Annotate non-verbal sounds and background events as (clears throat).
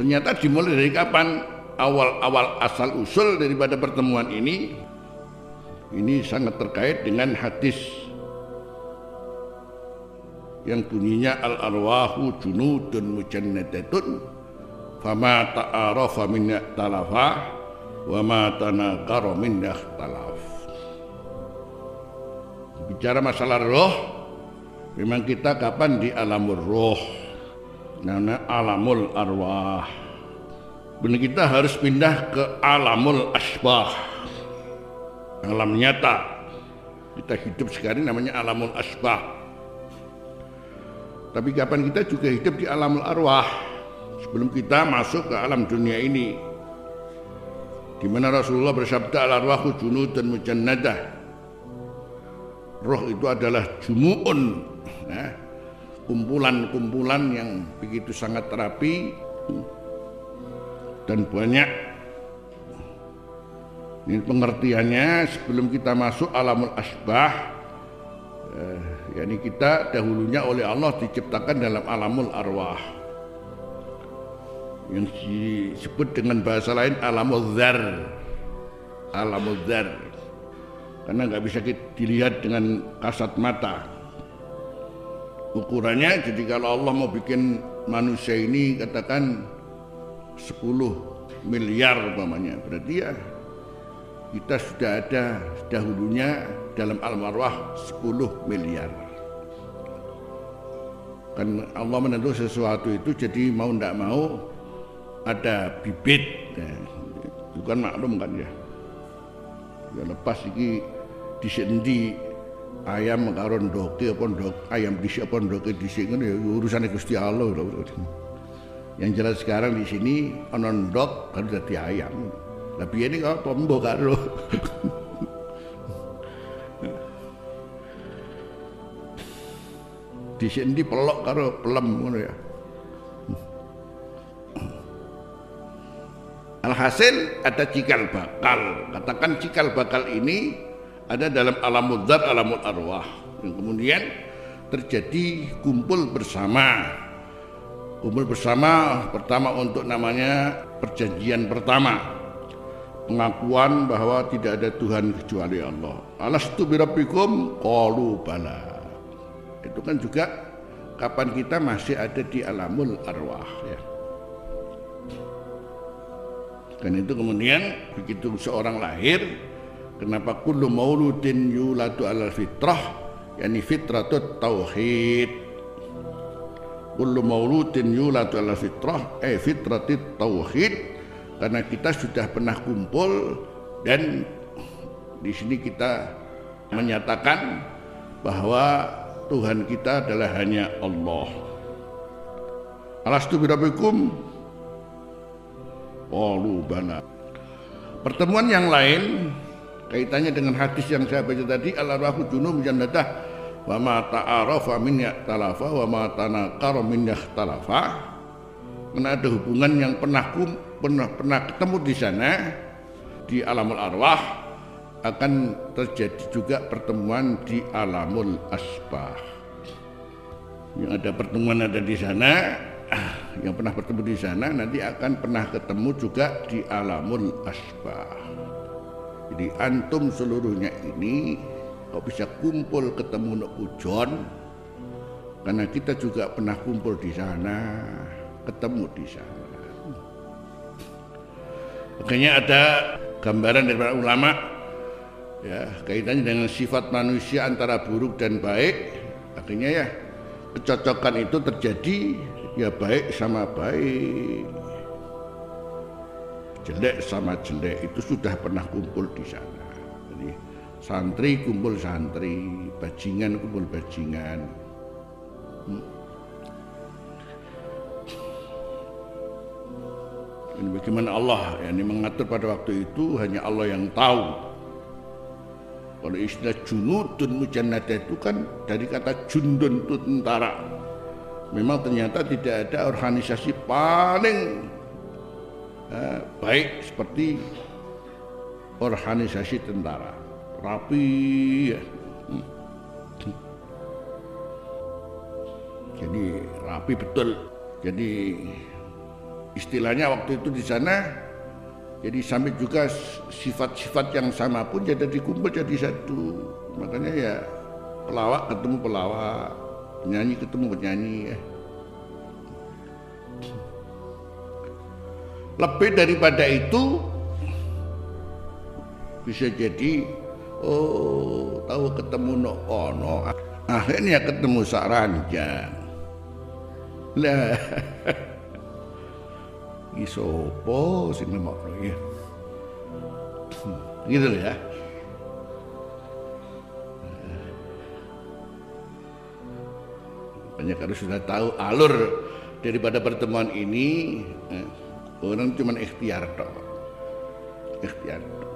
Ternyata dimulai dari kapan? Awal-awal asal usul daripada pertemuan ini ini sangat terkait dengan hadis yang bunyinya al arwahu junudun mujannadatun fama ta'arafa min talafa wa ma tanaqara min talaf bicara masalah roh memang kita kapan di alamul roh namanya alamul arwah. Benar kita harus pindah ke alamul asbah. Alam nyata. Kita hidup sekarang namanya alamul asbah. Tapi kapan kita juga hidup di alamul arwah? Sebelum kita masuk ke alam dunia ini. Di mana Rasulullah bersabda al arwahu junud dan mujannadah. Roh itu adalah jumu'un. Ya, kumpulan-kumpulan yang begitu sangat terapi dan banyak. Ini pengertiannya sebelum kita masuk alamul asbah eh, yakni kita dahulunya oleh Allah diciptakan dalam alamul arwah yang disebut dengan bahasa lain alamul zar alamul zar karena nggak bisa dilihat dengan kasat mata ukurannya jadi kalau Allah mau bikin manusia ini katakan 10 miliar umpamanya berarti ya kita sudah ada dahulunya dalam alam arwah 10 miliar. Kan Allah menentu sesuatu itu jadi mau tidak mau ada bibit ya, itu kan maklum kan ya. Ya lepas ini disendi ayam karo ndoke apa ndok ayam dhisik apa ndoke dhisik ngono ya urusane Gusti Allah yang jelas sekarang di sini ana ndok kan dadi ayam. Tapi ini kok tombo karo di sini pelok karo pelem ngono ya? Alhasil ada cikal bakal. Katakan cikal bakal ini ada dalam alamul zat, alamul arwah. Yang kemudian terjadi kumpul bersama. Kumpul bersama pertama untuk namanya perjanjian pertama. Pengakuan bahwa tidak ada Tuhan kecuali Allah. Alastu birabbikum qalu bala. Itu kan juga kapan kita masih ada di alamul arwah ya. Dan itu kemudian begitu seorang lahir Kenapa kullu mauludin yuladu ala fitrah yani fitratut tauhid. Kullu mauludin yuladu ala fitrah eh fitratit tauhid karena kita sudah pernah kumpul dan di sini kita menyatakan bahwa Tuhan kita adalah hanya Allah. Alastu birabbikum? Qalu bala. Pertemuan yang lain kaitannya dengan hadis yang saya baca tadi al arwahu junum jannadah wa ma ta'arafa min talafa wa ma tanaqara min talafa karena ada hubungan yang pernah pernah pernah ketemu di sana di alamul arwah akan terjadi juga pertemuan di alamul asbah. Yang ada pertemuan ada di sana yang pernah bertemu di sana nanti akan pernah ketemu juga di alamul asbah jadi antum seluruhnya ini kok bisa kumpul ketemu Nek Pujon karena kita juga pernah kumpul di sana, ketemu di sana. Makanya ada gambaran dari para ulama ya kaitannya dengan sifat manusia antara buruk dan baik. Akhirnya ya kecocokan itu terjadi ya baik sama baik jelek sama jelek itu sudah pernah kumpul di sana. Jadi santri kumpul santri, bajingan kumpul bajingan. Hmm. Ini bagaimana Allah yang mengatur pada waktu itu hanya Allah yang tahu. Kalau istilah junudun mujannada itu kan dari kata jundun itu tentara. Memang ternyata tidak ada organisasi paling eh, baik seperti organisasi tentara rapi ya. Hmm. jadi rapi betul jadi istilahnya waktu itu di sana jadi sampai juga sifat-sifat yang sama pun jadi dikumpul jadi satu makanya ya pelawak ketemu pelawak penyanyi ketemu penyanyi ya. Lebih daripada itu bisa jadi oh tahu ketemu no ono. Akhirnya ketemu saranjang lah (laughs) isopo sing nemokno ya? (clears throat) Gitu loh ya. Banyak harus sudah tahu alur daripada pertemuan ini eh, orang cuma ikhtiar toh ikhtiar toh